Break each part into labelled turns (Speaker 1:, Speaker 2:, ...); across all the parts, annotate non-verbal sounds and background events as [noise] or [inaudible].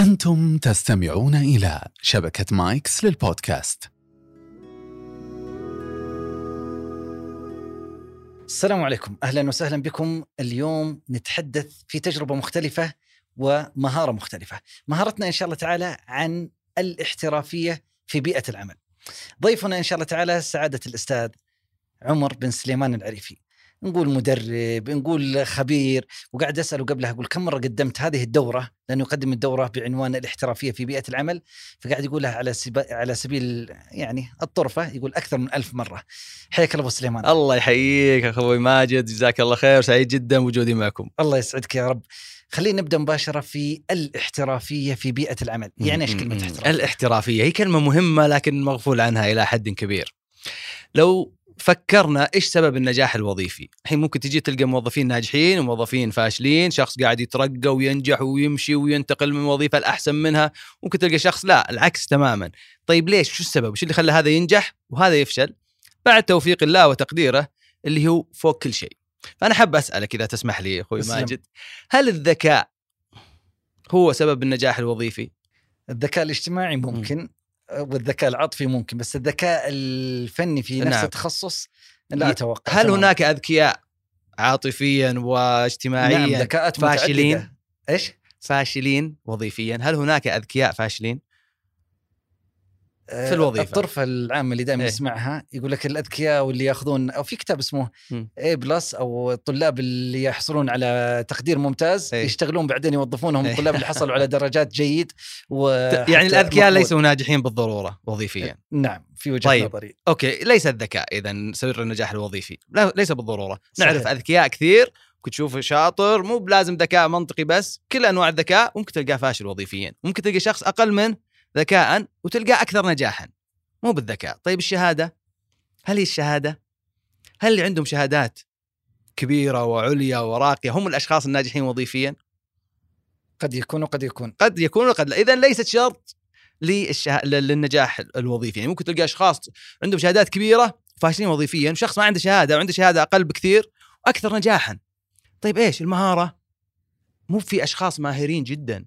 Speaker 1: أنتم تستمعون إلى شبكة مايكس للبودكاست.
Speaker 2: السلام عليكم. أهلا وسهلا بكم. اليوم نتحدث في تجربة مختلفة ومهارة مختلفة. مهارتنا إن شاء الله تعالى عن الاحترافية في بيئة العمل. ضيفنا إن شاء الله تعالى سعادة الأستاذ عمر بن سليمان العريفي. نقول مدرب نقول خبير وقاعد أسأله قبلها أقول كم مرة قدمت هذه الدورة؟ لأنه يقدم الدورة بعنوان الاحترافية في بيئة العمل فقاعد يقولها على سب... على سبيل يعني الطرفة يقول أكثر من ألف مرة. حياك الله أبو سليمان.
Speaker 3: الله يحييك أخوي ماجد جزاك الله خير سعيد جدا بوجودي معكم.
Speaker 2: الله يسعدك يا رب. خلينا نبدأ مباشرة في الاحترافية في بيئة العمل. يعني إيش كلمة احترافية؟
Speaker 3: الاحترافية هي كلمة مهمة لكن مغفول عنها إلى حد كبير. لو فكرنا إيش سبب النجاح الوظيفي. الحين ممكن تجي تلقى موظفين ناجحين وموظفين فاشلين شخص قاعد يترقى وينجح ويمشي وينتقل من وظيفة الاحسن منها ممكن تلقى شخص لا العكس تماما. طيب ليش؟ شو السبب؟ شو اللي خلى هذا ينجح؟ وهذا يفشل بعد توفيق الله وتقديره اللي هو فوق كل شيء. فأنا حاب أسألك إذا تسمح لي
Speaker 2: أخوي.
Speaker 3: ماجد هل الذكاء هو سبب النجاح الوظيفي؟
Speaker 2: الذكاء الاجتماعي ممكن والذكاء العاطفي ممكن بس الذكاء الفني في نفس
Speaker 3: نعم.
Speaker 2: التخصص لا أتوقع
Speaker 3: هل
Speaker 2: تماماً.
Speaker 3: هناك أذكياء عاطفيا واجتماعيا
Speaker 2: نعم ذكاءات
Speaker 3: فاشلين؟
Speaker 2: متعددة. إيش؟
Speaker 3: فاشلين وظيفيا هل هناك أذكياء فاشلين
Speaker 2: في
Speaker 3: الوظيفة.
Speaker 2: الطرفه العامه اللي دائما
Speaker 3: إيه.
Speaker 2: نسمعها يقول لك الأذكياء واللي يأخذون أو في كتاب اسمه. اي بلس أو الطلاب اللي يحصلون على تقدير ممتاز
Speaker 3: إيه.
Speaker 2: يشتغلون بعدين يوظفونهم
Speaker 3: إيه.
Speaker 2: الطلاب اللي حصلوا على درجات جيد و
Speaker 3: يعني الأذكياء ليسوا ناجحين بالضرورة وظيفيا
Speaker 2: نعم في وجهة
Speaker 3: طيب.
Speaker 2: نظري
Speaker 3: أوكي ليس الذكاء اذا سر النجاح الوظيفي لا ليس بالضرورة
Speaker 2: صحيح.
Speaker 3: نعرف أذكياء كثير ممكن تشوفه شاطر مو بلازم ذكاء منطقي بس كل أنواع الذكاء ممكن تلقاه فاشل وظيفيا ممكن تلقى شخص أقل منه ذكاء وتلقاه أكثر نجاحا. مو بالذكاء. طيب الشهادة؟ هل هي الشهادة؟ هل اللي عندهم شهادات كبيرة وعليا وراقية هم الأشخاص الناجحين وظيفيا؟
Speaker 2: قد يكون وقد يكون.
Speaker 3: قد يكون وقد لا. اذا ليست شرط للشه... للنجاح الوظيفي. يعني ممكن تلقى أشخاص عندهم شهادات كبيرة فاشلين وظيفيا شخص ما عنده شهادة وعنده شهادة أقل بكثير وأكثر نجاحا. طيب إيش؟ المهارة؟ مو في أشخاص ماهرين جدا.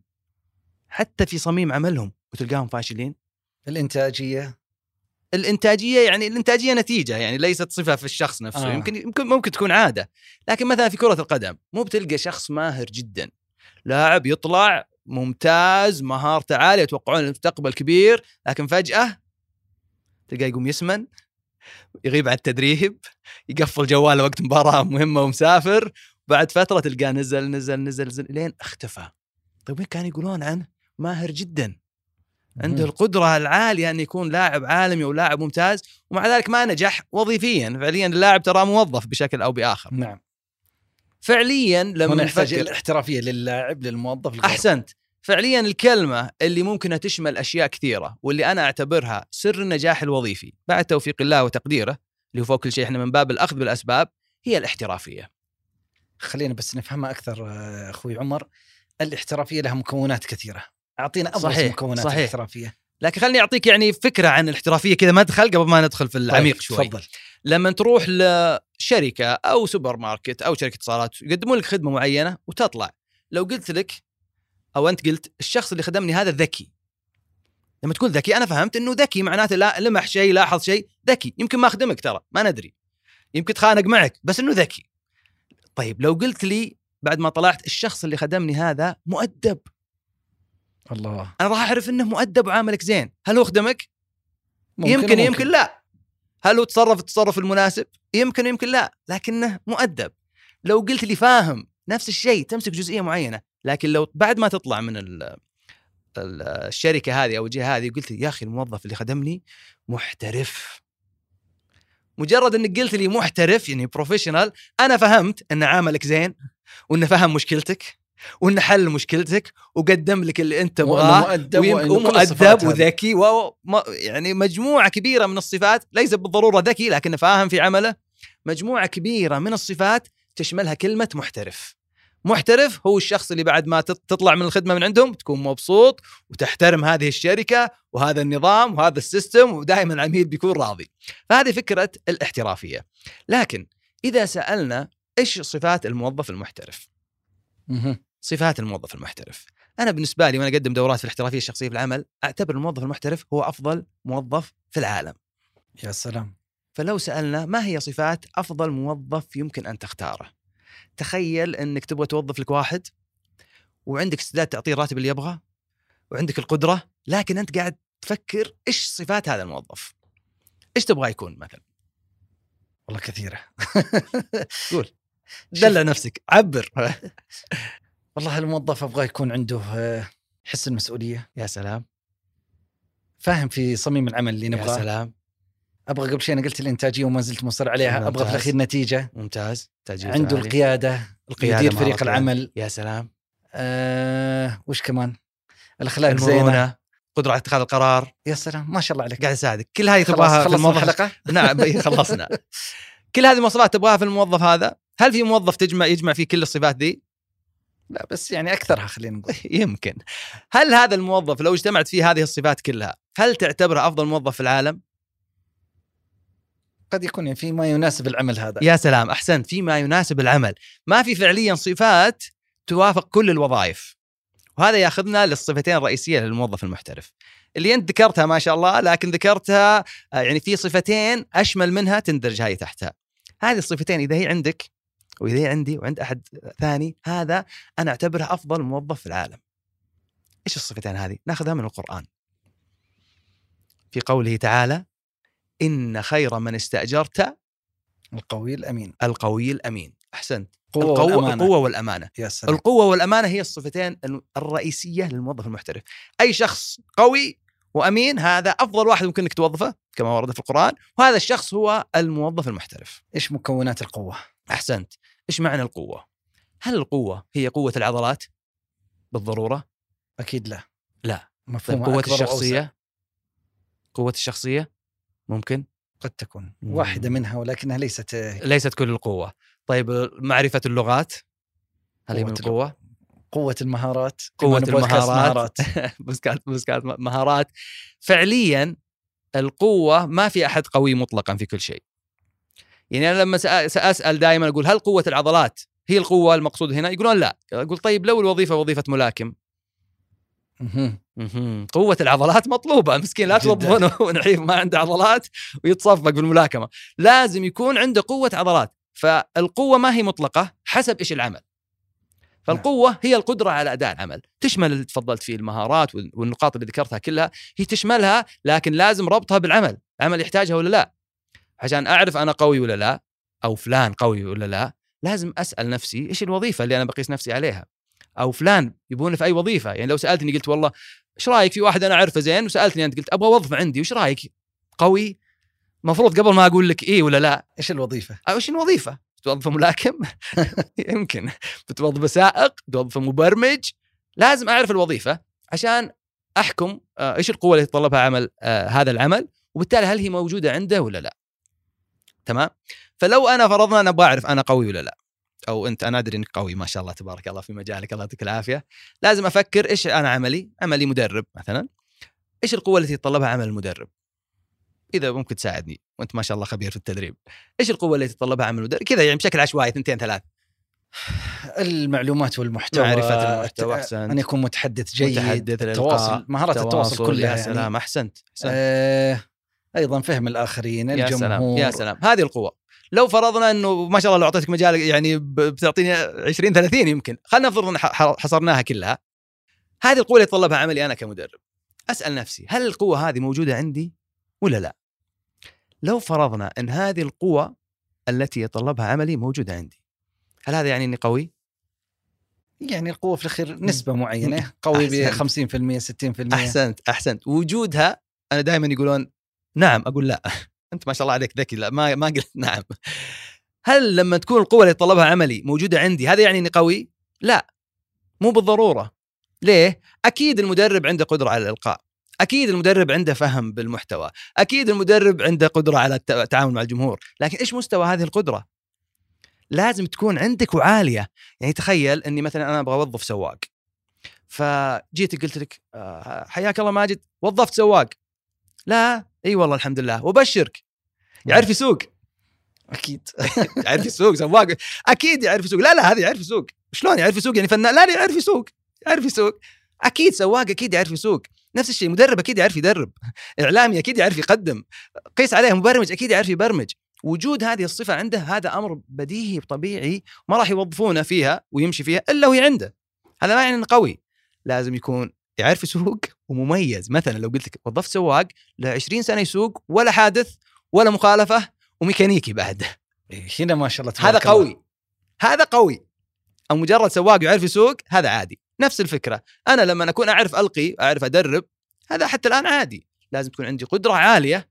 Speaker 3: حتى في صميم عملهم. وتلقاهم فاشلين؟
Speaker 2: الإنتاجية.
Speaker 3: الإنتاجية يعني الإنتاجية نتيجة يعني ليست صفة في الشخص نفسه
Speaker 2: آه.
Speaker 3: يمكن يمكن ممكن تكون عادة لكن مثلا في كرة القدم مو بتلقى شخص ماهر جدا لاعب يطلع ممتاز مهارته عالية يتوقعون المستقبل كبير لكن فجأة تلقاه يقوم يسمن يغيب عن التدريب يقفل جواله وقت مباراة مهمة ومسافر بعد فترة تلقاه نزل نزل نزل نزل لين اختفى. طيب وين كانوا يقولون عنه ماهر جدا؟ عنده. القدرة العالية أن يكون لاعب عالمي ولاعب ممتاز ومع ذلك ما نجح وظيفيا. فعليا اللاعب ترى موظف بشكل أو بآخر.
Speaker 2: نعم.
Speaker 3: فعليا لما
Speaker 2: هنا يحتاج الاحترافية للاعب للموظف الغير.
Speaker 3: أحسنت. فعليا الكلمة اللي ممكن تشمل أشياء كثيرة واللي أنا أعتبرها سر النجاح الوظيفي بعد توفيق الله وتقديره اللي هو فوق كل شيء إحنا من باب الأخذ بالأسباب هي الاحترافية.
Speaker 2: خلينا بس نفهمها أكثر آه، أخوي عمر. الاحترافية لها مكونات كثيرة. أعطينا أبرز
Speaker 3: صحيح،
Speaker 2: مكونات
Speaker 3: صحيح.
Speaker 2: الاحترافية.
Speaker 3: لكن خليني أعطيك يعني فكرة عن الاحترافية كذا مدخل قبل ما ندخل في العميق
Speaker 2: طيب،
Speaker 3: شوي.
Speaker 2: تفضل.
Speaker 3: لما تروح لشركة أو سوبر ماركت أو شركة اتصالات يقدمون لك خدمة معينة وتطلع. لو قلت لك أو أنت قلت الشخص اللي خدمني هذا ذكي. لما تقول ذكي أنا فهمت إنه ذكي معناته لا لمح شيء لاحظ شيء ذكي. يمكن ما أخدمك ترى ما ندري. يمكن تخانق معك بس إنه ذكي. طيب لو قلت لي بعد ما طلعت الشخص اللي خدمني هذا مؤدب.
Speaker 2: الله.
Speaker 3: أنا راح أعرف إنه مؤدب وعاملك زين. هل هو خدمك؟
Speaker 2: ممكن
Speaker 3: يمكن
Speaker 2: وممكن.
Speaker 3: يمكن لا. هل هو تصرف التصرف المناسب؟ يمكن يمكن لا. لكنه مؤدب. لو قلت لي فاهم نفس الشيء تمسك جزئية معينة. لكن لو بعد ما تطلع من ال ال- الشركة هذه أو الجهة هذه قلت لي يا أخي الموظف اللي خدمني محترف. مجرد إنك قلت لي محترف يعني بروفيشنال أنا فهمت إن عاملك زين وإنه فهم مشكلتك. وإنه حل مشكلتك وقدم لك اللي
Speaker 2: أنت
Speaker 3: تبغاه ومؤدب. وذكي. و يعني مجموعة كبيرة من الصفات ليس بالضرورة ذكي لكنه فاهم في عمله. مجموعة كبيرة من الصفات تشملها كلمة محترف. محترف هو الشخص اللي بعد ما تط- تطلع من الخدمة من عندهم تكون مبسوط وتحترم هذه الشركة وهذا النظام وهذا السيستم ودائما العميل بيكون راضي. فهذه فكرة الاحترافية. لكن إذا سألنا إيش صفات الموظف المحترف. صفات الموظف المحترف. أنا بالنسبة لي وأنا أقدم دورات في الاحترافية الشخصية في العمل أعتبر الموظف المحترف هو أفضل موظف في العالم.
Speaker 2: يا سلام.
Speaker 3: فلو سألنا ما هي صفات أفضل موظف يمكن أن تختاره؟ تخيل إنك تبغى توظف لك واحد وعندك استعداد تعطيه الراتب اللي يبغاه وعندك القدرة لكن أنت قاعد تفكر إيش صفات هذا الموظف؟ إيش تبغى يكون مثلا؟
Speaker 2: والله كثيرة. [laughs]
Speaker 3: قول. دلع نفسك عبر. [laughs]
Speaker 2: والله الموظف أبغى يكون عنده آه، حس المسؤولية.
Speaker 3: يا سلام.
Speaker 2: فاهم في صميم العمل اللي
Speaker 3: يا
Speaker 2: نبغاه.
Speaker 3: سلام.
Speaker 2: أبغى قبل شيء أنا قلت الإنتاجية وما زلت مصر عليها أبغى في
Speaker 3: ممتاز.
Speaker 2: الأخير نتيجة.
Speaker 3: ممتاز.
Speaker 2: عنده
Speaker 3: عالي.
Speaker 2: القيادة
Speaker 3: القيادة
Speaker 2: يدير فريق
Speaker 3: القيادة.
Speaker 2: العمل.
Speaker 3: يا سلام.
Speaker 2: آه وش كمان؟ الأخلاق
Speaker 3: زينة. قدرة على اتخاذ القرار.
Speaker 2: يا سلام ما شاء الله عليك.
Speaker 3: قاعد أساعدك. كل هذه تبغاها في
Speaker 2: خلصنا
Speaker 3: الموظف؟
Speaker 2: الحلقة؟ [laughs]
Speaker 3: نعم خلصنا. [laughs] كل هذه المواصفات تبغاها في الموظف هذا هل في موظف تجمع يجمع فيه كل الصفات دي؟
Speaker 2: لا بس يعني أكثرها خلينا نقول. [laughs]
Speaker 3: يمكن. هل هذا الموظف لو اجتمعت فيه هذه الصفات كلها هل تعتبره أفضل موظف في العالم؟
Speaker 2: قد يكون يعني في ما يناسب العمل هذا.
Speaker 3: يا سلام أحسنت. فيما يناسب العمل. ما في فعليا صفات توافق كل الوظائف. وهذا ياخذنا للصفتين الرئيسية للموظف المحترف. اللي أنت ذكرتها ما شاء الله لكن ذكرتها آه، يعني في صفتين أشمل منها تندرج هذه تحتها. هذه الصفتين إذا هي عندك وإذا هي عندي وعند أحد ثاني هذا أنا أعتبره أفضل موظف في العالم. إيش الصفتين هذه؟ ناخذها من القرآن. في قوله تعالى إن خير من استأجرت
Speaker 2: القوي الأمين.
Speaker 3: القوي الأمين. أحسنت.
Speaker 2: قوة
Speaker 3: القوة,
Speaker 2: والأمانة.
Speaker 3: القوة والأمانة.
Speaker 2: يا سلام.
Speaker 3: القوة والأمانة هي الصفتين الرئيسية للموظف المحترف. أي شخص قوي وأمين هذا أفضل واحد ممكن إنك توظفه كما ورد في القرآن وهذا الشخص هو الموظف المحترف.
Speaker 2: إيش مكونات القوة؟
Speaker 3: أحسنت. إيش معنى القوة؟ هل القوة هي قوة العضلات؟ بالضرورة.
Speaker 2: أكيد لا.
Speaker 3: لا. طيب
Speaker 2: مفهوم
Speaker 3: قوه الشخصية؟ قوة الشخصية؟ ممكن.
Speaker 2: قد تكون.
Speaker 3: مم.
Speaker 2: واحدة منها ولكنها ليست
Speaker 3: ليست كل القوة. طيب معرفة اللغات؟ هل هي من
Speaker 2: قوة
Speaker 3: القوة؟
Speaker 2: قوة المهارات.
Speaker 3: قوة
Speaker 2: بودكاست
Speaker 3: المهارات. [laughs] بوزكات بوزكات مهارات. فعليا القوة ما في أحد قوي مطلقا في كل شيء. يعني أنا لما سأسأل دائما أقول هل قوة العضلات هي القوة المقصود هنا؟ يقولون لا. أقول طيب لو الوظيفة وظيفة ملاكم. قوة العضلات مطلوبة. مسكين لا. توظفونه [laughs] نحيف ما عنده عضلات ويتصفق بالملاكمة. لازم يكون عنده قوة عضلات. فالقوة ما هي مطلقة حسب إيش العمل. فالقوة هي القدرة على أداء العمل. تشمل اللي تفضلت فيه المهارات وال- والنقاط اللي ذكرتها كلها. هي تشملها لكن لازم ربطها بالعمل. العمل يحتاجها ولا لا؟ عشان أعرف أنا قوي ولا لا أو فلان قوي ولا لا لازم أسأل نفسي إيش الوظيفة اللي أنا بقيس نفسي عليها؟ أو فلان يبوني في أي وظيفة؟ يعني لو سألتني قلت والله إيش رأيك في واحد أنا أعرفه زين؟ وسألتني أنت قلت أبغى اوظفه عندي وش رأيك؟ قوي؟ المفروض قبل ما أقول لك إيه ولا لا.
Speaker 2: إيش الوظيفة؟
Speaker 3: أو إيش الوظيفة؟ بتوظفه ملاكم؟ [laughs] يمكن. بتوظفه سائق بتوظفه مبرمج؟ لازم أعرف الوظيفة عشان أحكم آه، إيش القوة اللي يتطلبها عمل آه، هذا العمل وبالتالي هل هي موجودة عنده ولا لا. تمام؟ فلو أنا فرضنا أنا أبغى أعرف أنا قوي ولا لا أو أنت أنا أدري إنك قوي ما شاء الله تبارك الله في مجالك الله يعطيك العافية. لازم أفكر إيش أنا عملي؟ عملي مدرب مثلا. إيش القوة التي يتطلبها عمل المدرب؟ إذا ممكن تساعدني وأنت ما شاء الله خبير في التدريب. إيش القوة التي يتطلبها عمل المدرب؟ كذا يعني بشكل عشوائي ثنتين ثلاث.
Speaker 2: المعلومات والمحتوى
Speaker 3: معرفة المحتوى، أحسنت.
Speaker 2: أن يكون متحدث جيد
Speaker 3: متحدث
Speaker 2: التواصل مهارات التواصل كلها
Speaker 3: يا
Speaker 2: يعني.
Speaker 3: سلام أحسنت, أحسنت.
Speaker 2: آه أيضا فهم الآخرين
Speaker 3: يا
Speaker 2: الجمهور
Speaker 3: سلام يا سلام. هذه القوة. لو فرضنا إنه ما شاء الله لو أعطيتك مجال يعني بتعطيني 20 30 يمكن. خلينا نفرض إن حصرناها كلها. هذه القوة اللي يتطلبها عملي أنا كمدرب. أسأل نفسي هل القوة هذه موجودة عندي ولا لا؟ لو فرضنا إن هذه القوة التي يتطلبها عملي موجودة عندي هل هذا يعني إني قوي؟
Speaker 2: يعني القوة في الأخير نسبة معينة قوي ب
Speaker 3: أحسنت.
Speaker 2: 50% 60%
Speaker 3: أحسنت أحسنت. وجودها أنا دائما يقولون نعم أقول لا. [laughs] أنت ما شاء الله عليك ذكي لا ما ما قلت نعم. هل لما تكون القوة اللي يتطلبها عملي موجودة عندي هذا يعني إني قوي؟ لا. مو بالضرورة. ليه؟ أكيد المدرب عنده قدرة على الإلقاء. أكيد المدرب عنده فهم بالمحتوى. أكيد المدرب عنده قدرة على الت- التعامل مع الجمهور. لكن إيش مستوى هذه القدرة؟ لازم تكون عندك وعالية. يعني تخيل إني مثلا أنا أبغى أوظف سواق. فجيت قلت لك آه، حياك الله ماجد وظفت سواق. لا. إي والله الحمد لله. وبشرك. يعرف يسوق.
Speaker 2: أكيد. [laughs]
Speaker 3: يعرف يسوق سواق. أكيد يعرف يسوق. لا لا هذا يعرف يسوق. شلون يعرف يسوق؟ يعني فنان لا لا يعرف يسوق. يعرف يسوق. أكيد سواق أكيد يعرف يسوق. نفس الشيء مدرب أكيد يعرف يدرب. [laughs] إعلامي أكيد يعرف يقدم. قيس عليه مبرمج أكيد يعرف يبرمج. وجود هذه الصفة عنده هذا أمر بديهي طبيعي ما راح يوظفونه فيها ويمشي فيها إلا وهي عنده. هذا ما يعني إنه قوي. لازم يكون يعرف يسوق ومميز. مثلا لو قلت لك وظفت سواق له 20 سنة يسوق ولا حادث ولا مخالفة وميكانيكي بعد.
Speaker 2: إيه، هنا ما شاء الله
Speaker 3: هذا
Speaker 2: تبارك الله.
Speaker 3: قوي. هذا قوي. أو مجرد سواق يعرف يسوق هذا عادي. نفس الفكرة. أنا لما أكون أعرف ألقي أعرف أدرب هذا حتى الآن عادي. لازم تكون عندي قدرة عالية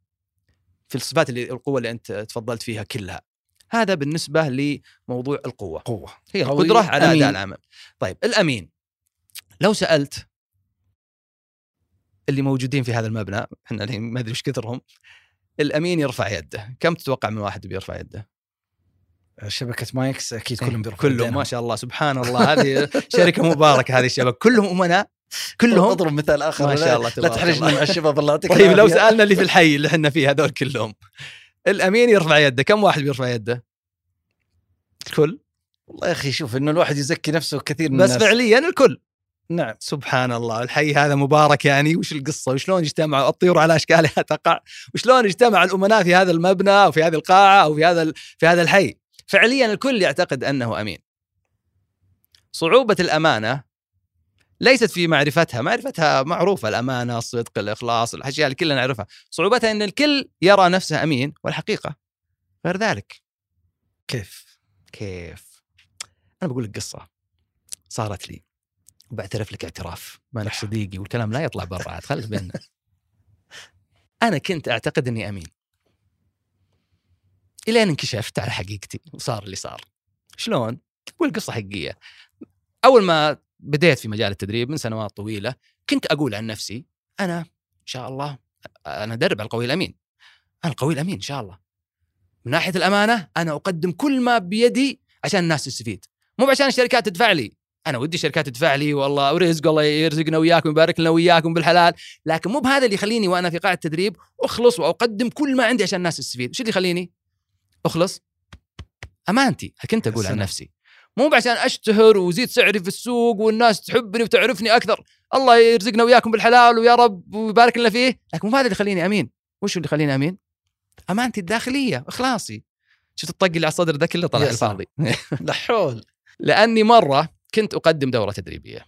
Speaker 3: في الصفات اللي القوة اللي أنت تفضلت فيها كلها. هذا بالنسبة لموضوع القوة.
Speaker 2: قوة.
Speaker 3: هي القدرة على. أداء العمل. طيب الأمين. لو سألت اللي موجودين في هذا المبنى إحنا الحين ما أدري إيش كثرهم الأمين يرفع يده. كم تتوقع من واحد بيرفع يده؟
Speaker 2: شبكة مايكس أكيد كلهم بيرفعوا
Speaker 3: كلهم. ما شاء الله سبحان الله. هذه شركة مباركة هذه الشباب كلهم أمناء كلهم؟
Speaker 2: أضرب مثال آخر
Speaker 3: ما
Speaker 2: لا-
Speaker 3: شاء الله
Speaker 2: لا تحرجنا
Speaker 3: الله.
Speaker 2: مع الشباب الله يعطيك
Speaker 3: طيب لو. سألنا اللي في الحي اللي إحنا فيه هذول كلهم. الأمين يرفع يده. كم واحد بيرفع يده؟ الكل؟
Speaker 2: والله يا أخي شوف إنه الواحد يزكي نفسه كثير من
Speaker 3: بس
Speaker 2: الناس.
Speaker 3: فعليا الكل.
Speaker 2: نعم.
Speaker 3: سبحان الله الحي هذا مبارك يعني. وش القصة؟ وشلون اجتمعوا الطيور على اشكالها تقع وشلون اجتمع الأمناء في هذا المبنى أو في هذه القاعة أو في هذا في هذا الحي؟ فعليا الكل يعتقد أنه أمين. صعوبة الأمانة ليست في معرفتها. معرفتها معروفة الأمانة الصدق الإخلاص الأشياء اللي كلنا نعرفها. صعوبتها إن الكل يرى نفسه أمين والحقيقة غير ذلك.
Speaker 2: كيف؟
Speaker 3: كيف؟ أنا بقول لك قصة صارت لي. وبعترف لك اعتراف. ما انك صديقي والكلام لا يطلع برا عاد خليك بيننا. [laughs] أنا كنت أعتقد إني أمين. إلى ان انكشفت على حقيقتي وصار اللي صار. شلون؟ بقول قصة حقيقية. أول ما بديت في مجال التدريب من سنوات طويلة كنت أقول عن نفسي أنا إن شاء الله أنا ادرب على القوي الأمين. أنا القوي الأمين إن شاء الله. من ناحية الأمانة أنا أقدم كل ما بيدي عشان الناس تستفيد. مو عشان الشركات تدفع لي. أنا ودي الشركات تدفع لي والله ورزق الله يرزقنا وياكم ويبارك لنا وياكم بالحلال. لكن مو بهذا اللي يخليني وأنا في قاعه تدريب أخلص وأقدم كل ما عندي عشان الناس تستفيد. وش اللي يخليني؟ أخلص أمانتي. كنت أقول عن. نفسي؟ مو عشان أشتهر وزيد سعري في السوق والناس تحبني وتعرفني أكثر. الله يرزقنا وياكم بالحلال ويا رب ويبارك لنا فيه. لكن مو هذا اللي يخليني أمين. وش اللي يخليني أمين؟ أمانتي الداخلية إخلاصي. شفت الطق اللي على الصدر ده كله طلع. الفاضي. [laughs]
Speaker 2: لا حول.
Speaker 3: لأني مرة كنت أقدم دورة تدريبية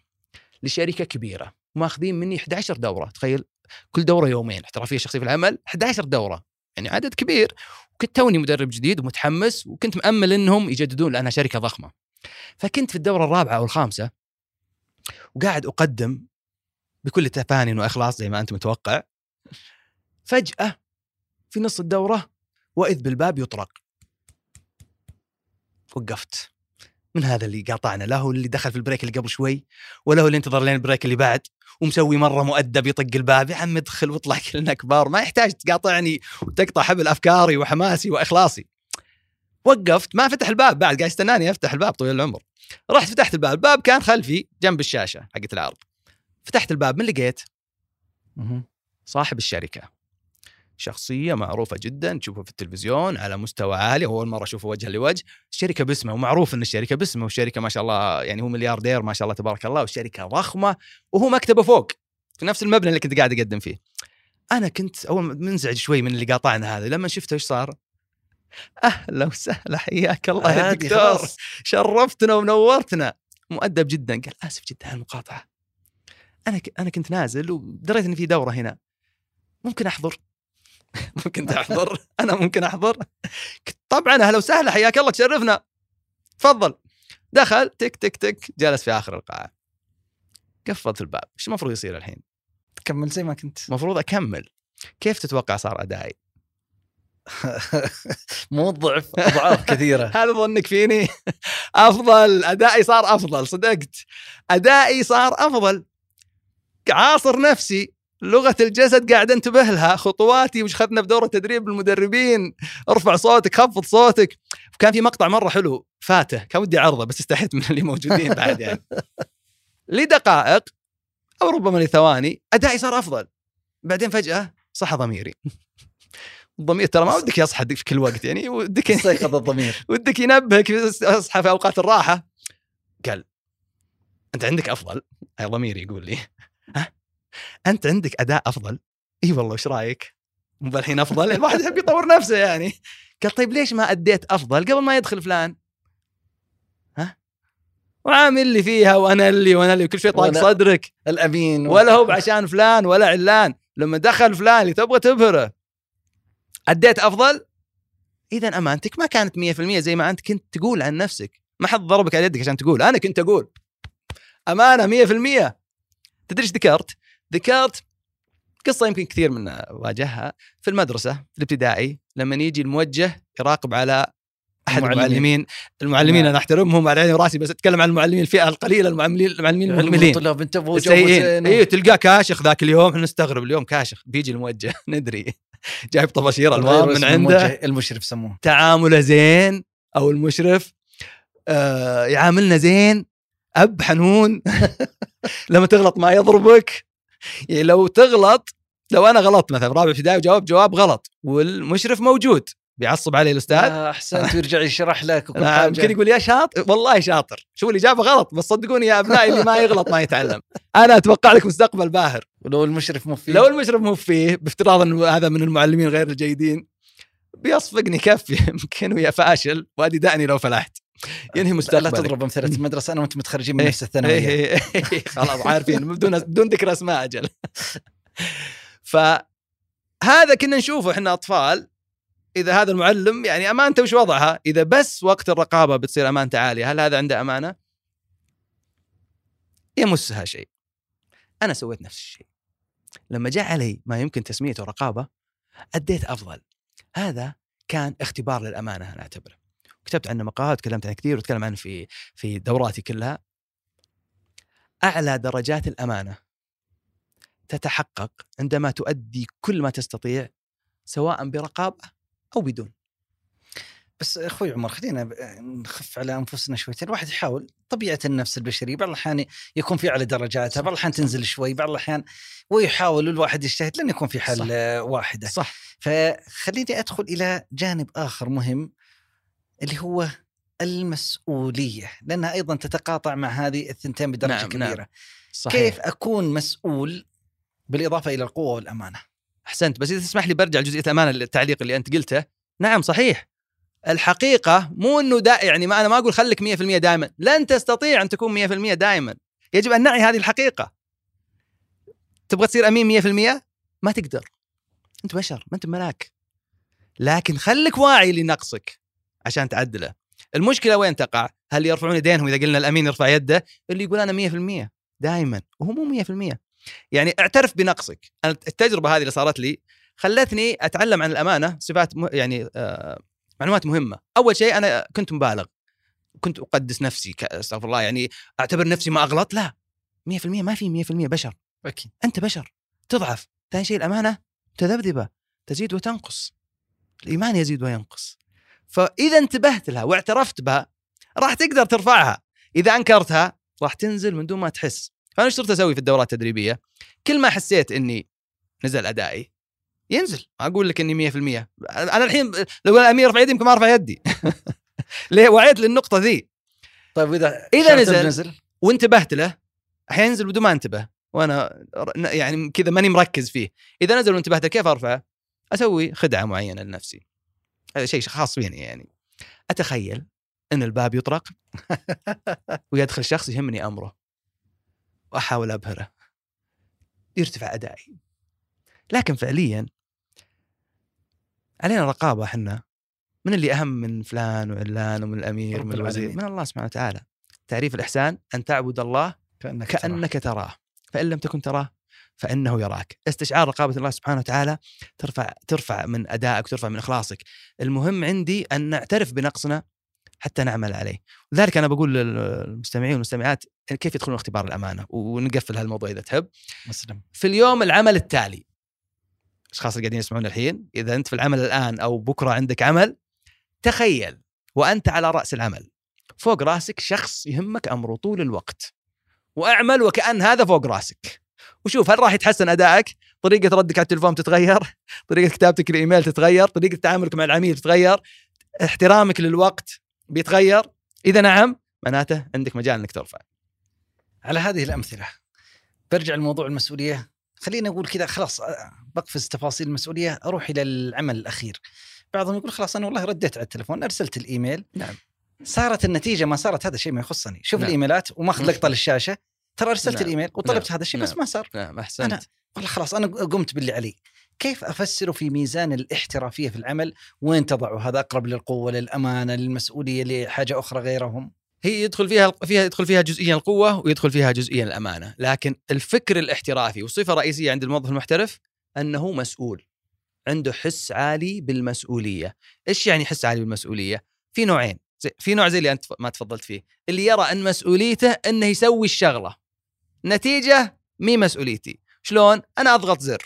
Speaker 3: لشركة كبيرة ماخذين مني 11 دورة تخيل كل دورة يومين احترافية شخصية في العمل 11 دورة يعني عدد كبير. وكنت توني مدرب جديد ومتحمس وكنت مأمل إنهم يجددون لأنها شركة ضخمة. فكنت في الدورة الرابعة أو الخامسة وقاعد أقدم بكل تفاني وإخلاص زي ما أنت متوقع. فجأة في نص الدورة وإذ بالباب يطرق. وقفت. من هذا اللي قاطعنا لا هو اللي دخل في ال break اللي قبل شوي ولا هو اللي انتظر لين ال break اللي بعد ومسوي مرة مؤدب يطق الباب يا عم ادخل واطلع كلنا كبار. ما يحتاج تقاطعني وتقطع حبل أفكاري وحماسي وإخلاصي. وقفت ما فتح الباب بعد قاعد يستناني افتح الباب طويل العمر. رحت فتحت الباب الباب كان خلفي جنب الشاشة حقت العرض. فتحت الباب من لقيت. صاحب الشركة. شخصية معروفة جدا تشوفه في التلفزيون على مستوى عالي أول مرة أشوفه وجها لوجه. الشركة باسمه ومعروف ان الشركة باسمه والشركة ما شاء الله يعني هو ملياردير ما شاء الله تبارك الله والشركة ضخمة وهو مكتبه فوق في نفس المبنى اللي كنت قاعد أقدم فيه. أنا كنت أول منزعج شوي من اللي قاطعنا هذا لما شفته إيش صار؟ أهلا وسهلا حياك الله يا دكتور. شرفتنا ونورتنا. مؤدب جدا قال آسف جدا على المقاطعة. أنا ك... أنا كنت نازل ودريت إن في دورة هنا. ممكن أحضر؟ [laughs] ممكن تحضر. أنا ممكن أحضر. طبعا أهلا وسهلا. حياك الله تشرفنا. تفضل. دخل. تك تك تك. جلس في آخر القاعة. قفلت الباب. إيش المفروض يصير الحين؟
Speaker 2: كمل زي ما كنت.
Speaker 3: المفروض أكمل. كيف تتوقع صار أدائي؟ [laughs]
Speaker 2: مو ضعف أضعاف [laughs] كثيرة.
Speaker 3: هذا ظنك فيني؟ أفضل. أدائي صار أفضل صدقت. أدائي صار أفضل. عاصر نفسي. لغة الجسد قاعد انتبه لها. خطواتي وش أخذنا في دوره تدريب المدربين. ارفع صوتك خفض صوتك. وكان في مقطع مرة حلو. فاته. كان ودي عرضه بس استحيت من اللي موجودين [laughs] بعد يعني. لدقائق أو ربما لثواني أدائي صار أفضل. بعدين فجأة صحى ضميري. الضمير ترى ما ودك يصحى في كل وقت يعني ودك [laughs]
Speaker 2: استيقظ الضمير.
Speaker 3: ودك ينبهك أصحى في أوقات الراحة. قال أنت عندك أفضل؟ هاي ضميري يقول لي. ها؟ أنت عندك أداء أفضل؟ إي والله وش رأيك؟ مو الحين أفضل الواحد يحب يطور نفسه يعني. قال طيب ليش ما أديت أفضل قبل ما يدخل فلان؟ ها؟ وعامل لي فيها وأنا اللي وأنا اللي كل شوي طاق صدرك.
Speaker 2: الأمين.
Speaker 3: ولا هو عشان فلان ولا علان. لما دخل فلان اللي تبغى تبهره. أديت أفضل؟ اذا امانتك ما كانت 100% زي ما أنت كنت تقول عن نفسك. ما حد ضربك على يدك عشان تقول أنا كنت أقول. أمانة 100% تدري إيش ذكرت؟ ذكرت قصة يمكن كثير منا واجهها في المدرسة في الابتدائي لما يجي الموجه يراقب على أحد
Speaker 2: المعلمين.
Speaker 3: المعلمين. المعلمين
Speaker 2: نعم.
Speaker 3: أنا أحترمهم على عيني وراسي بس أتكلم عن المعلمين الفئة القليلة المعلمين المعلمين المهملين
Speaker 2: الطلاب انتبهوا
Speaker 3: اي تلقاه كاشخ ذاك اليوم إحنا نستغرب اليوم كاشخ. بيجي الموجه [laughs] ندري. جايب طباشير ألوان من عنده.
Speaker 2: المشرف سموه
Speaker 3: تعامله زين أو المشرف آه يعاملنا زين. أب حنون. [laughs] لما تغلط ما يضربك. يعني لو تغلط لو أنا غلطت مثلا رابع ابتدائي وجاوب جواب غلط والمشرف موجود بيعصب علي الأستاذ.
Speaker 2: آه، أحسنت ويرجع يشرح لك وكل
Speaker 3: نعم [laughs]
Speaker 2: حاجة.
Speaker 3: يمكن يقول يا شاطر والله شاطر. شو الإجابة غلط بس صدقوني يا أبنائي اللي ما يغلط ما يتعلم. [laughs] أنا أتوقع لك مستقبل باهر.
Speaker 2: ولو المشرف مو فيه.
Speaker 3: لو المشرف مو فيه بافتراض انه هذا من المعلمين غير الجيدين بيصفقني كفي [laughs] يمكن ويا فاشل وأدي دعني لو فلحت. ينهي
Speaker 2: لا
Speaker 3: مستقبلك
Speaker 2: تضرب أمثلة المدرسة أنا وأنت متخرجين من نفس الثانوية
Speaker 3: إيه، إيه، إيه، خلاص عارفين بدون بدون ذكر أسماء أجل [laughs] فهذا كنا نشوفه إحنا أطفال إذا هذا المعلم يعني أمانته وش وضعها؟ إذا بس وقت الرقابة بتصير أمانته عالية، هل هذا عنده أمانة؟ يمسها شيء. أنا سويت نفس الشيء. لما جاء علي ما يمكن تسميته رقابة أديت أفضل. هذا كان اختبار للأمانة أنا أعتبره. كتبت عنه مقالات تكلمت عنه كثير وتكلم عنه في في دوراتي كلها. أعلى درجات الأمانة تتحقق عندما تؤدي كل ما تستطيع سواء برقابة أو بدون.
Speaker 2: بس أخوي عمر خلينا نخف على أنفسنا شويتين الواحد يحاول طبيعة النفس البشرية بعض الأحيان يكون في على درجاتها بعض الأحيان تنزل شوي بعض الأحيان ويحاول الواحد يجتهد لن يكون في حل
Speaker 3: صح.
Speaker 2: آه، واحدة
Speaker 3: صح
Speaker 2: فخليني أدخل إلى جانب آخر مهم اللي هو المسؤولية لأنها أيضا تتقاطع مع هذه الثنتين بدرجة
Speaker 3: نعم،
Speaker 2: كبيرة.
Speaker 3: نعم. صحيح.
Speaker 2: كيف أكون مسؤول بالإضافة إلى القوة والأمانة؟
Speaker 3: أحسنت بس إذا تسمح لي برجع لجزئية الامانه التعليق اللي أنت قلته. نعم صحيح. الحقيقة مو إنه دا يعني ما أنا ما أقول خليك 100% دائما لن تستطيع أن تكون 100% دائما يجب أن نعي هذه الحقيقة. تبغى تصير أمين 100% ما تقدر. أنت بشر ما أنت ملاك. لكن خليك واعي لنقصك. عشان تعدله. المشكلة وين تقع؟ هل يرفعون يدينهم إذا قلنا الأمين يرفع يده؟ اللي يقول أنا 100% دائما وهو مو 100% يعني اعترف بنقصك. التجربة هذه اللي صارت لي خلتني أتعلم عن الأمانة صفات م... يعني آه معلومات مهمة. أول شيء أنا كنت مبالغ. كنت أقدس نفسي ك- أستغفر الله يعني أعتبر نفسي ما أغلط؟ لا. 100% ما في 100% بشر.
Speaker 2: أكيد.
Speaker 3: أنت بشر. تضعف. ثاني شيء الأمانة تذبذبة. تزيد وتنقص. الإيمان يزيد وينقص. فإذا انتبهت لها واعترفت بها راح تقدر ترفعها. إذا أنكرتها راح تنزل من دون ما تحس. فأنا إيش صرت أسوي في الدورات التدريبية؟ كل ما حسيت إني نزل أدائي ينزل. ما أقول لك إني 100% أنا الحين لو الامير ارفع يدي يمكن ما ارفع يدي. [laughs] ليه؟ وعيت للنقطة ذي.
Speaker 2: طيب وإذا
Speaker 3: إذا
Speaker 2: شرط
Speaker 3: نزل-
Speaker 2: نزل؟
Speaker 3: وانتبهت له حينزل بدون ما أنتبه. وأنا يعني كذا ماني مركز فيه. إذا نزل وانتبهت له كيف أرفعه؟ أسوي خدعة معينة لنفسي. هذا شيء خاص فيني يعني. أتخيل أن الباب يطرق [laughs] ويدخل شخص يهمني أمره وأحاول أبهره. يرتفع أدائي. لكن فعليا علينا رقابة إحنا. من اللي أهم من فلان وعلان ومن
Speaker 2: الأمير
Speaker 3: ومن الوزير. من الله سبحانه وتعالى. تعريف الإحسان أن تعبد الله
Speaker 2: كأنك تراه.
Speaker 3: كأنك تراه. فإن لم تكن تراه فإنه يراك. استشعار رقابة الله سبحانه وتعالى ترفع ترفع من أدائك وترفع من إخلاصك. المهم عندي أن نعترف بنقصنا حتى نعمل عليه. لذلك أنا بقول للمستمعين والمستمعات كيف يدخلون اختبار الأمانة؟ ونقفل هالموضوع إذا تحب
Speaker 2: مسلم.
Speaker 3: في اليوم العمل التالي. الاشخاص اللي قاعدين يسمعون الحين إذا أنت في العمل الآن أو بكرة عندك عمل تخيل وأنت على رأس العمل. فوق رأسك شخص يهمك أمره طول الوقت. وأعمل وكأن هذا فوق رأسك. وشوف هل راح يتحسن أدائك؟ طريقة ردك على التليفون تتغير؟ طريقة كتابتك الإيميل تتغير؟ طريقة تعاملك مع العميل تتغير؟ احترامك للوقت بيتغير؟ إذا نعم معناته عندك مجال إنك ترفع.
Speaker 2: على هذه الأمثلة برجع لموضوع المسؤولية. خلينا نقول كذا خلاص بقفز تفاصيل المسؤولية أروح إلى العمل الأخير. بعضهم يقول خلاص أنا والله رديت على التلفون أرسلت الإيميل.
Speaker 3: نعم.
Speaker 2: صارت النتيجة ما صارت هذا شيء ما يخصني. شوف
Speaker 3: نعم.
Speaker 2: الإيميلات وماخذ لقطة للشاشة. ترى أرسلت
Speaker 3: نعم.
Speaker 2: الإيميل وطلبت
Speaker 3: نعم.
Speaker 2: هذا الشيء بس
Speaker 3: نعم.
Speaker 2: ما صار
Speaker 3: نعم أحسنت
Speaker 2: أنا- والله خلاص أنا قمت باللي علي كيف افسره في ميزان الاحترافية في العمل وين تضعه هذا أقرب للقوة للأمانة للمسؤولية لحاجة أخرى غيرهم
Speaker 3: هي يدخل فيها فيها يدخل فيها جزئيا القوة ويدخل فيها جزئيا الأمانة، لكن الفكر الاحترافي والصفة رئيسيه عند الموظف المحترف أنه مسؤول. عنده حس عالي بالمسؤولية، إيش يعني حس عالي بالمسؤولية؟ في نوعين، في نوع زي اللي أنت ما تفضلت فيه، اللي يرى أن مسؤوليته أنه يسوي الشغلة. نتيجة مي مسؤوليتي، شلون؟ أنا أضغط زر،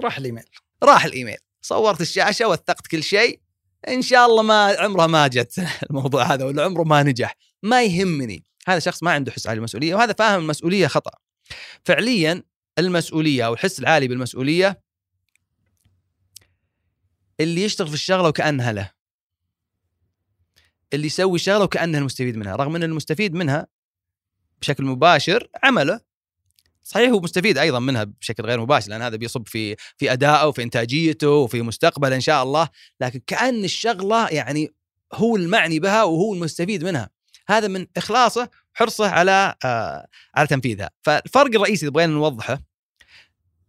Speaker 2: راح الإيميل.
Speaker 3: راح الإيميل، صورت الشاشة وثقت كل شيء، إن شاء الله ما عمره ما جت [laughs] الموضوع هذا ولا عمره ما نجح، ما يهمني. هذا شخص ما عنده حس عالي بالمسؤوليه وهذا فاهم المسؤولية خطأ. فعليا المسؤولية أو الحس العالي بالمسؤولية اللي يشتغل في الشغلة وكأنها له. اللي يسوي الشغله وكانه المستفيد منها. رغم إن المستفيد منها بشكل مباشر عمله. صحيح هو مستفيد أيضا منها بشكل غير مباشر لأن هذا بيصب في في أدائه وفي إنتاجيته وفي مستقبله إن شاء الله لكن كأن الشغلة يعني هو المعني بها وهو المستفيد منها. هذا من إخلاصه وحرصه على آه على تنفيذها. فالفرق الرئيسي اللي بغينا نوضحه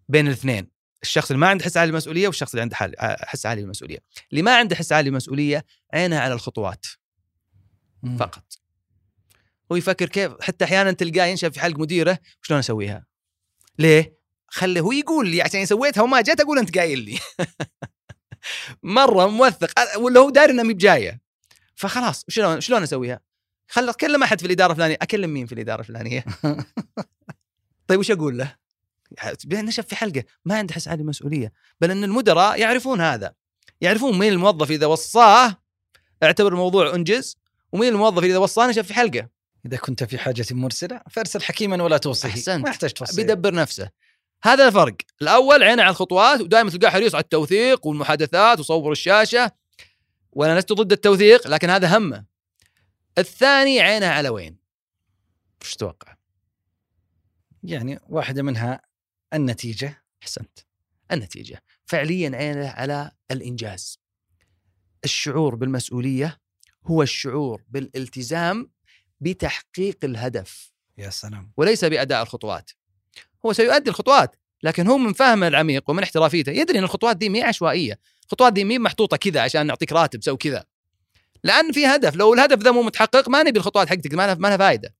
Speaker 3: بين الاثنين الشخص اللي ما عنده حس عالي بالمسؤوليه والشخص اللي عنده حال- حس عالي بالمسؤوليه اللي ما عنده حس عالي بالمسؤوليه عينه على الخطوات فقط. هو يفكر كيف حتى أحيانا تلقاه ينشف في حلق مديره شلون أسويها؟ ليه؟ خليه هو يقول لي عشان سويتها وما جت أقول أنت قايل لي. [laughs] مرة موثق ولا هو داري انها بجاية. فخلاص شلون شلون أسويها؟ خل أكلم أحد في الإدارة الفلانية. أكلم مين في الإدارة الفلانية؟ [laughs] طيب وش أقول له؟ نشف في حلقة. ما عنده حس عالي مسؤوليه بل أن المدراء يعرفون هذا. يعرفون مين الموظف إذا وصاه. اعتبر الموضوع أنجز. ومين الموظف إذا وصاه نشف في حلقة.
Speaker 2: إذا كنت في حاجة مرسلة فارسل حكيما ولا توصيه.
Speaker 3: أحسنت.
Speaker 2: ما يحتاج توصية.
Speaker 3: بيدبر نفسه. هذا الفرق. الأول عينه على الخطوات ودائما تلقاه حريص على التوثيق والمحادثات وصور الشاشة. وأنا لست ضد التوثيق لكن هذا همه. الثاني عينه على وين؟ وش تتوقع
Speaker 2: يعني واحدة منها النتيجة.
Speaker 3: أحسنت. النتيجة. فعليا عينه على الإنجاز. الشعور بالمسؤولية هو الشعور بالالتزام بتحقيق الهدف.
Speaker 2: يا سلام.
Speaker 3: وليس بأداء الخطوات. هو سيؤدي الخطوات لكن هو من فهمه العميق ومن احترافيته. يدري إن الخطوات دي مي عشوائية. الخطوات دي مي محطوطة كذا عشان نعطيك راتب سوي كذا. لأن في هدف. لو الهدف ذا مو متحقق ما نبي الخطوات حقتك ما لها فائده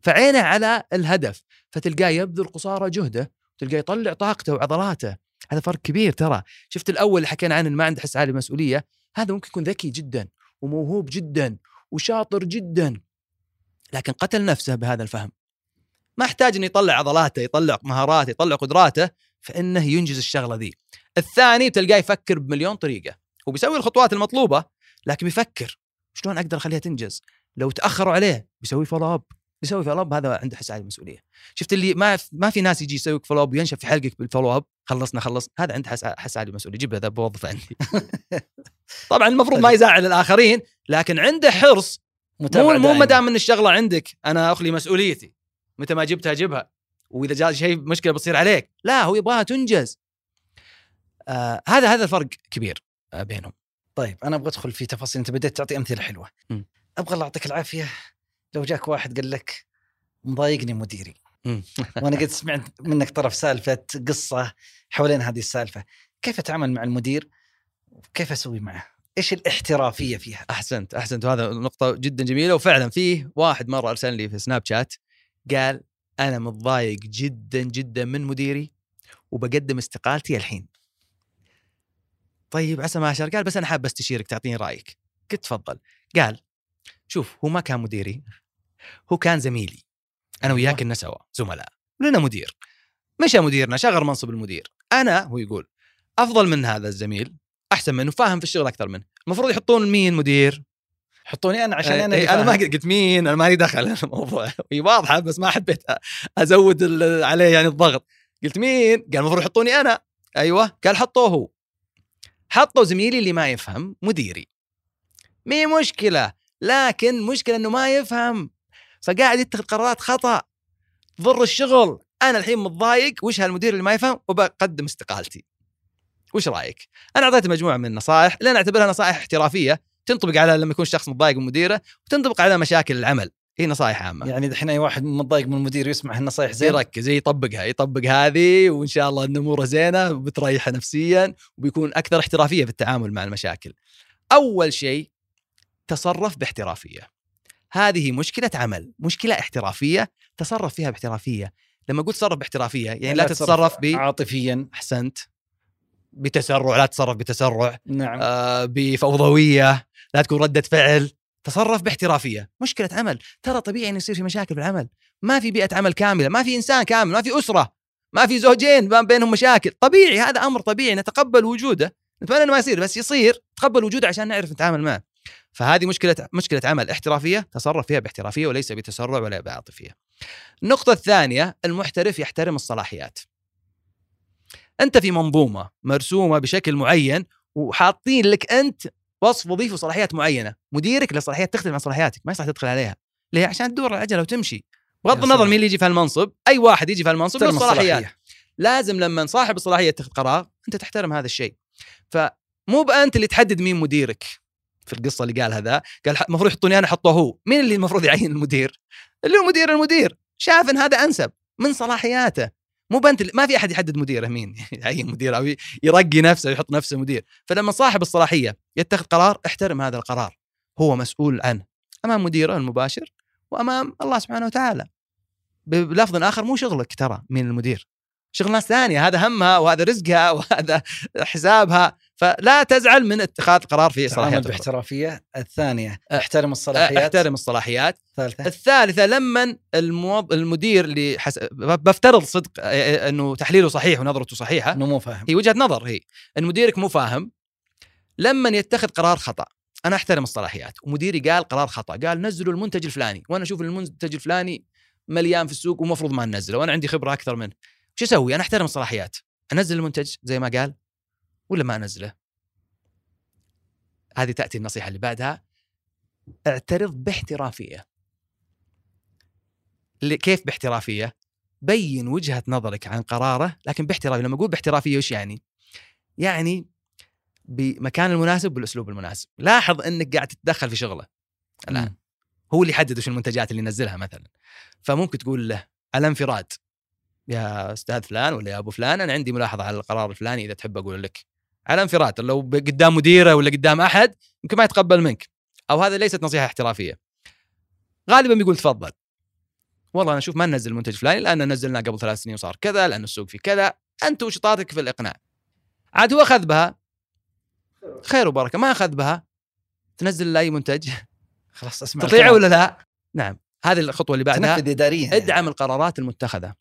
Speaker 3: فعينه على الهدف. فتلقاه يبذل قصارى جهده تلقاه يطلع طاقته وعضلاته. هذا فرق كبير ترى. شفت الأول اللي حكينا عنه ما عنده حس عالي مسؤوليه هذا ممكن يكون ذكي جدا وموهوب جدا وشاطر جدا. لكن قتل نفسه بهذا الفهم. ما احتاج إنه يطلع عضلاته يطلع مهاراته يطلع قدراته فإنه ينجز الشغلة ذي. الثاني تلقاه يفكر بمليون طريقة. هو بيسوي الخطوات المطلوبة لكن بيفكر شلون أقدر أخليها تنجز؟ لو تأخروا عليه بيسوي follow up بيسوي follow up هذا عنده حس عالي المسؤوليه شفت اللي ما ما في ناس يجي يسوي follow up وينشف في حلقك بال follow up خلصنا خلص. هذا عنده حس حس عالي المسؤوليه جيب هذا بوظفه عندي. [laughs] طبعا المفروض ما يزعل الآخرين لكن عنده حرص مو مو. ما دام إن الشغلة عندك أنا أخلي مسؤوليتي. متى ما جبتها جبها. وإذا جاء شيء مشكلة بتصير عليك. لا هو يبغاها تنجز. آه هذا هذا الفرق كبير آه بينهم.
Speaker 2: طيب أنا أبغى أدخل في تفاصيل. أنت بديت تعطي أمثلة حلوة.
Speaker 3: م.
Speaker 2: أبغى الله يعطيك العافية. لو جاك واحد قال لك مضايقني مديري. [laughs] وأنا قد سمعت منك طرف سالفة قصة حوالين هذه السالفة. كيف أتعامل مع المدير؟ وكيف أسوي معه؟ إيش الاحترافية فيها؟
Speaker 3: أحسنت أحسنت. وهذا نقطة جدا جميلة. وفعلا فيه واحد مرة أرسل لي في سناب شات قال أنا متضايق جدا جدا من مديري وبقدم استقالتي الحين. طيب عسى ما اشر قال بس أنا حاب استشيرك تعطيني رأيك. قلت تفضل. قال شوف هو ما كان مديري هو كان زميلي. أنا وياك كنا سوا زملاء. لنا مدير. مشى مديرنا شغل منصب المدير. أنا هو يقول أفضل من هذا الزميل أحسن منه فاهم في الشغل أكثر منه. المفروض يحطون مين مدير؟
Speaker 2: حطوني أنا عشان
Speaker 3: إيه،
Speaker 2: أنا
Speaker 3: إيه، أنا ما. قلت مين أنا مالي دخل الموضوع. [laughs] هي واضحة بس ما حبيت أزود عليه يعني الضغط. قلت مين؟ قال المفروض يحطوني أنا. أيوه قال حطوه هو. حطوا زميلي اللي ما يفهم مديري. مي مشكلة لكن مشكلة إنه ما يفهم. فقاعد يتخذ قرارات خطأ. ضر الشغل. أنا الحين متضايق وش هالمدير اللي ما يفهم؟ وبقدم استقالتي. وش رأيك أنا أعطيته مجموعة من النصائح اللي أنا أعتبرها نصائح احترافية تنطبق على لما يكون شخص متضايق من مديره وتنطبق على مشاكل العمل هي نصائح عامة
Speaker 2: يعني دحين اي واحد متضايق من المدير يسمع هالنصائح زين
Speaker 3: يركز يطبقها يطبق هذه وإن شاء الله ان اموره زينة وبتريحه نفسيا وبيكون أكثر احترافية في التعامل مع المشاكل. أول شيء تصرف باحترافية. هذه مشكلة عمل، مشكلة احترافية تصرف فيها باحترافية. لما قلت تصرف باحترافية يعني لا تتصرف ب
Speaker 2: عاطفيا
Speaker 3: أحسنت بتسرع لا تتصرف بتسرع
Speaker 2: نعم.
Speaker 3: آه بفوضوية لا تكون ردة فعل. تصرف باحترافية. مشكلة عمل. ترى طبيعي ان يصير في مشاكل في العمل. ما في بيئة عمل كاملة ما في إنسان كامل ما في أسرة ما في زوجين ما بينهم مشاكل. طبيعي هذا أمر طبيعي. نتقبل وجوده. نتمنى إنه ما يصير بس يصير. تقبل وجوده عشان نعرف نتعامل معه. فهذه مشكلة مشكلة عمل. احترافية تصرف فيها باحترافية وليس بتسرع ولا بعاطفيه النقطة الثانية المحترف يحترم الصلاحيات. أنت في منظومة مرسومة بشكل معين وحاطين لك أنت وصف وظيفي وصلاحيات معينة. مديرك له صلاحيات تختلف عن صلاحياتك ما يصلح تدخل عليها. ليه؟ عشان تدور العجله وتمشي بغض النظر. مين اللي يجي في هالمنصب أي واحد يجي في هالمنصب له
Speaker 2: الصلاحية.
Speaker 3: لازم لما صاحب الصلاحية يتخذ قرار أنت تحترم هذا الشيء. فمو بأنت اللي تحدد مين مديرك. في القصة اللي قالها ذا قال المفروض يحطوني أنا حطوه هو. مين اللي المفروض يعين المدير؟ اللي هو مدير المدير. شاف إن هذا أنسب من صلاحياته. مو بنت ما في أحد يحدد مديره مين؟ [laughs] يعين مدير أو يرقي نفسه ويحط نفسه مدير. فلما صاحب الصلاحية يتخذ قرار احترم هذا القرار. هو مسؤول عنه. أمام مديره المباشر وأمام الله سبحانه وتعالى. بلفظ آخر مو شغلك ترى مين المدير. شغل ناس ثانية هذا همها وهذا رزقها وهذا حسابها. فلا تزعل من اتخاذ قرار في صلاحيات.
Speaker 2: باحترافية الثانية.
Speaker 3: أه،
Speaker 2: احترم الصلاحيات.
Speaker 3: احترم الصلاحيات.
Speaker 2: الثالثه
Speaker 3: الثالثة لما الموظ... المدير اللي حس... بفترض صدق أنه تحليله صحيح ونظرته صحيحة.
Speaker 2: إنه مو فاهم.
Speaker 3: هي وجهة نظر هي. إن مديرك مو فاهم لما يتخذ قرار خطأ. أنا أحترم الصلاحيات. ومديري قال قرار خطأ. قال نزلوا المنتج الفلاني. وأنا أشوف المنتج الفلاني مليان في السوق ومفروض ما ننزله. وأنا عندي خبرة أكثر منه. شو أسوي؟ أنا أحترم الصلاحيات. أنزل المنتج زي ما قال. ولا ما أنزله؟ هذه تأتي النصيحة اللي بعدها. اعترض باحترافية. كيف باحترافية؟ بين وجهة نظرك عن قراره لكن باحترافية. لما أقول باحترافية وش يعني؟ يعني بمكان المناسب بالاسلوب المناسب. لاحظ إنك قاعد تتدخل في شغله الآن.
Speaker 2: مم.
Speaker 3: هو اللي يحدد وش المنتجات اللي ينزلها مثلا. فممكن تقول له على انفراد. يا أستاذ فلان ولا يا أبو فلان أنا عندي ملاحظة على القرار الفلاني إذا تحب أقول لك. على انفراد لو قدام مديره ولا قدام أحد يمكن ما يتقبل منك. أو هذا ليست نصيحة احترافية. غالبا بيقول تفضل. والله أنا أشوف ما ننزل المنتج الفلاني لأن نزلناه قبل ثلاث سنين وصار كذا لأن السوق فيه كذا. أنت وشطارتك في الإقناع؟ عاد هو أخذ بها. خير وبركة. ما أخذ بها. تنزل له اي منتج؟
Speaker 2: خلاص أسمع
Speaker 3: تطيعه. ولا لا؟ نعم. هذه الخطوة اللي بعدها.
Speaker 2: تنفذ اداريا يعني.
Speaker 3: ادعم القرارات المتخذة.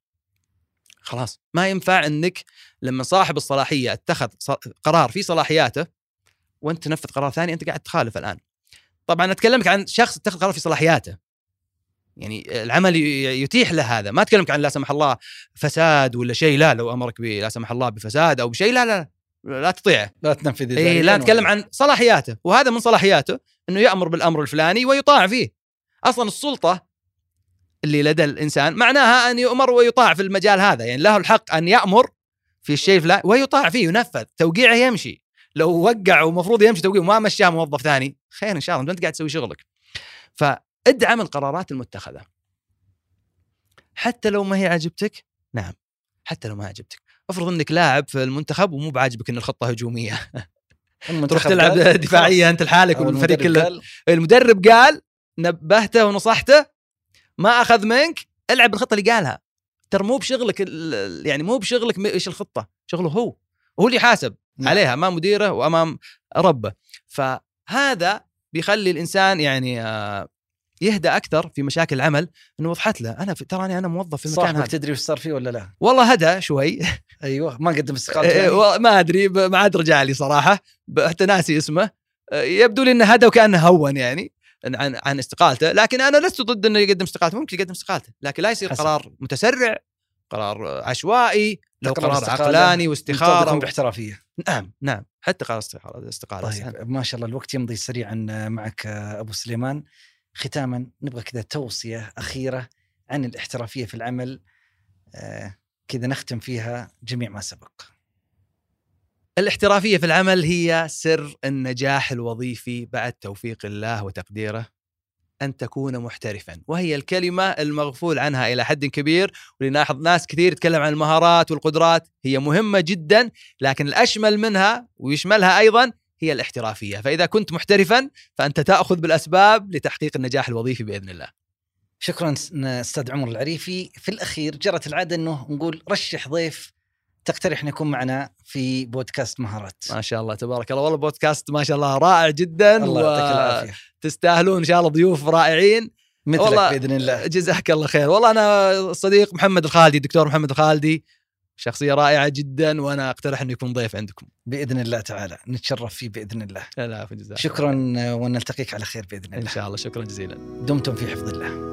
Speaker 3: خلاص. ما ينفع إنك لما صاحب الصلاحية اتخذ قرار في صلاحياته وأنت تنفذ قرار ثاني أنت قاعد تخالف الآن. طبعا أتكلمك عن شخص اتخذ قرار في صلاحياته. يعني العمل يتيح له هذا. ما أتكلمك عن لا سمح الله فساد ولا شيء لا لو أمرك لا سمح الله بفساد أو بشيء لا لا لا. تطيعه.
Speaker 2: لا تنفذ
Speaker 3: اي لا نتكلم
Speaker 2: ولا-
Speaker 3: عن صلاحياته. وهذا من صلاحياته إنه يأمر بالأمر الفلاني ويطاع فيه. أصلا السلطة اللي لدى الإنسان معناها أن يؤمر ويطاع في المجال هذا. يعني له الحق أن يأمر في الشيء الفلاني ويطاع فيه ينفذ توقيعه يمشي. لو وقع ومفروض يمشي توقيع وما مشاه موظف ثاني خير إن شاء الله أنت قاعد تسوي شغلك. فادعم القرارات المتخذة. حتى لو ما هي عجبتك نعم حتى لو ما عجبتك افرض إنك لاعب في المنتخب ومو بعاجبك إن الخطة
Speaker 2: هجومية.
Speaker 3: تروح تلعب دفاعيه. أنت لحالك والفريق كله. المدرب قال نبهته ونصحته ما أخذ منك العب بالخطة اللي قالها. ترى مو بشغلك يعني مو بشغلك إيش الخطة شغله هو. هو اللي يحاسب
Speaker 2: نعم.
Speaker 3: عليها أمام مديره وأمام ربه. فهذا بيخلي الإنسان يعني آه، يهدى أكثر في مشاكل العمل. إنه وضحت له أنا تراني أنا موظف في المكان هذا.
Speaker 2: تدري وش صار فيه ولا لا؟
Speaker 3: والله هدى شوي. [laughs]
Speaker 2: أيوه ما قدم استقالته
Speaker 3: إيه،
Speaker 2: يعني؟
Speaker 3: و- ما أدري ما عاد رجع لي صراحة. حتى ناسي اسمه. آه، يبدو لي إنه هدى وكأنه هون يعني. عن- عن استقالته لكن أنا لست ضد إنه يقدم استقالته ممكن يقدم استقالته لكن لا يصير
Speaker 2: حسب.
Speaker 3: قرار متسرع قرار آه، عشوائي لو قرار عقلاني واستخارة
Speaker 2: يكون. باحترافية
Speaker 3: نعم نعم حتى قرار استقالة استقالة سهل.
Speaker 2: طيب ما شاء الله الوقت يمضي سريعا معك أبو سليمان ختاما نبغى كذا توصية أخيرة عن الاحترافية في العمل آه، كذا نختم فيها جميع ما سبق.
Speaker 3: الاحترافية في العمل هي سر النجاح الوظيفي بعد توفيق الله وتقديره أن تكون محترفا. وهي الكلمة المغفول عنها إلى حد كبير ولنلاحظ ناس كثير يتكلم عن المهارات والقدرات. هي مهمة جدا لكن الأشمل منها ويشملها أيضا هي الاحترافية. فإذا كنت محترفا فأنت تأخذ بالأسباب لتحقيق النجاح الوظيفي بإذن الله.
Speaker 2: شكرا أستاذ عمر العريفي. في الأخير جرت العادة إنه نقول رشح ضيف تقترح إن يكون معنا في بودكاست مهارات.
Speaker 3: ما شاء الله تبارك الله. والله بودكاست ما شاء الله رائع جدا
Speaker 2: الله يعطيك العافية.
Speaker 3: تستاهلون إن شاء الله ضيوف رائعين.
Speaker 2: مثلك
Speaker 3: والله
Speaker 2: بإذن الله.
Speaker 3: جزاك الله خير. والله أنا الصديق محمد الخالدي الدكتور محمد الخالدي شخصية رائعة جدا وأنا أقترح إنه يكون ضيف عندكم.
Speaker 2: بإذن الله تعالى. نتشرف فيه بإذن الله.
Speaker 3: لا جزاك
Speaker 2: شكرا ونلتقيك على خير بإذن الله.
Speaker 3: إن شاء الله. شكرا جزيلا.
Speaker 2: دمتم في حفظ الله.